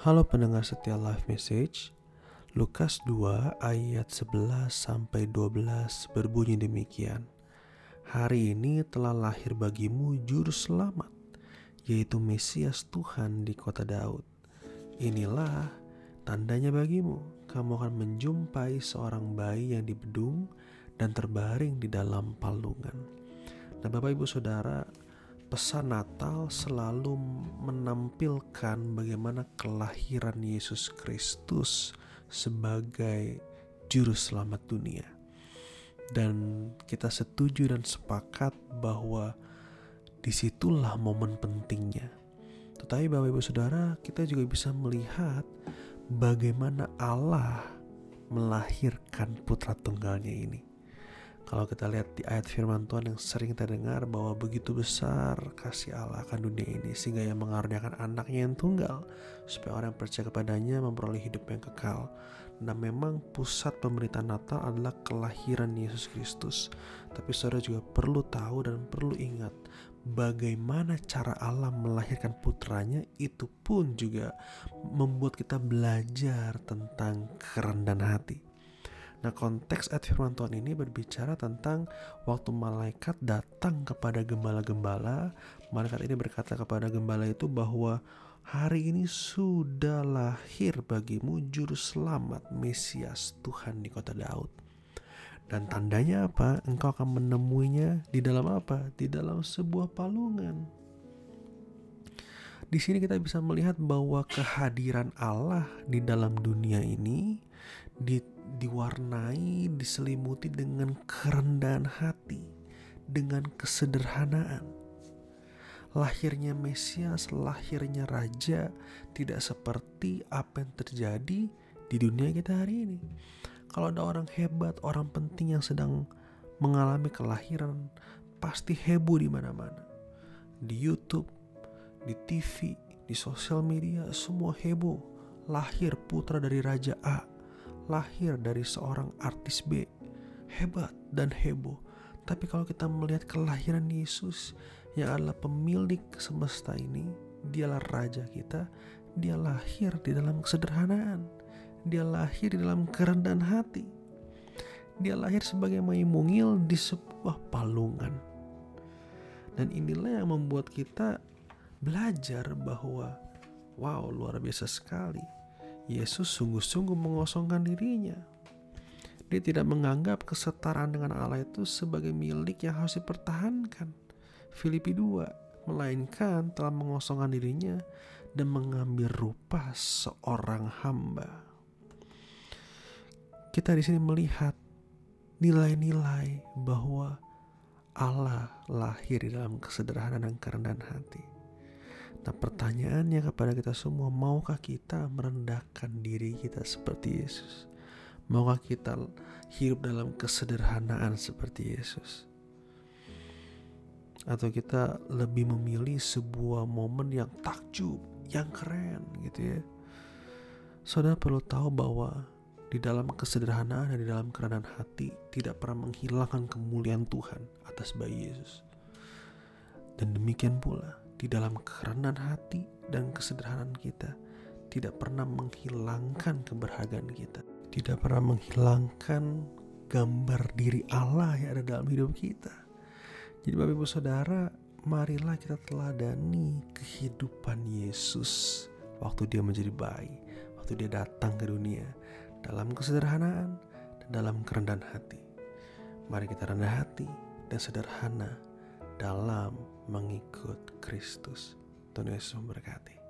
Halo pendengar setia live message. Lukas 2 ayat 11 sampai 12 berbunyi demikian. Hari ini telah lahir bagimu juru selamat, yaitu Mesias Tuhan di kota Daud. Inilah tandanya bagimu, kamu akan menjumpai seorang bayi yang dibedung dan terbaring di dalam palungan. Nah Bapak Ibu Saudara, pesan Natal selalu menampilkan bagaimana kelahiran Yesus Kristus sebagai juru selamat dunia. Dan kita setuju dan sepakat bahwa di situlah momen pentingnya. Tetapi Bapak Ibu Saudara, kita juga bisa melihat bagaimana Allah melahirkan putra tunggalnya ini. Kalau kita lihat di ayat firman Tuhan yang sering kita dengar bahwa begitu besar kasih Allah akan dunia ini sehingga yang mengaruniakan anaknya yang tunggal supaya orang yang percaya kepadanya memperoleh hidup yang kekal. Nah memang pusat pemerintahan Natal adalah kelahiran Yesus Kristus. Tapi saudara juga perlu tahu dan perlu ingat bagaimana cara Allah melahirkan putranya itu pun juga membuat kita belajar tentang kerendahan hati. Nah konteks ayat firman Tuhan ini berbicara tentang waktu malaikat datang kepada gembala-gembala. Malaikat ini berkata kepada gembala itu bahwa hari ini sudah lahir bagimu juru selamat Mesias Tuhan di kota Daud. Dan tandanya apa? Engkau akan menemuinya di dalam apa? Di dalam sebuah palungan. Di sini kita bisa melihat bahwa kehadiran Allah di dalam dunia ini di diwarnai, diselimuti dengan kerendahan hati, dengan kesederhanaan. Lahirnya Mesias, lahirnya Raja tidak seperti apa yang terjadi di dunia kita hari ini. Kalau ada orang hebat, orang penting yang sedang mengalami kelahiran, pasti heboh di mana-mana. Di YouTube, di TV, di sosial media, semua heboh. Lahir putra dari Raja A, lahir dari seorang artis B. Hebat dan heboh. Tapi kalau kita melihat kelahiran Yesus yang adalah pemilik semesta ini, dialah raja kita, dia lahir di dalam kesederhanaan. Dia lahir di dalam kerendahan hati. Dia lahir sebagai mayy mungil di sebuah palungan. Dan inilah yang membuat kita belajar bahwa wow luar biasa sekali Yesus sungguh-sungguh mengosongkan dirinya. Dia tidak menganggap kesetaraan dengan Allah itu sebagai milik yang harus dipertahankan. Filipi 2 melainkan telah mengosongkan dirinya dan mengambil rupa seorang hamba. Kita di sini melihat nilai-nilai bahwa Allah lahir di dalam kesederhanaan dan kerendahan hati. Nah pertanyaannya kepada kita semua, maukah kita merendahkan diri kita seperti Yesus? Maukah kita hidup dalam kesederhanaan seperti Yesus? Atau kita lebih memilih sebuah momen yang takjub, yang keren gitu ya. Saudara perlu tahu bahwa di dalam kesederhanaan dan di dalam kerendahan hati tidak pernah menghilangkan kemuliaan Tuhan atas bayi Yesus. Dan demikian pula di dalam kerendahan hati dan kesederhanaan kita tidak pernah menghilangkan keberhargaan kita, tidak pernah menghilangkan gambar diri Allah yang ada dalam hidup kita. Jadi Bapak Ibu Saudara, marilah kita teladani kehidupan Yesus waktu dia menjadi bayi, waktu dia datang ke dunia dalam kesederhanaan dan dalam kerendahan hati. Mari kita rendah hati dan sederhana dalam mengikut Kristus. Tuhan Yesus memberkati.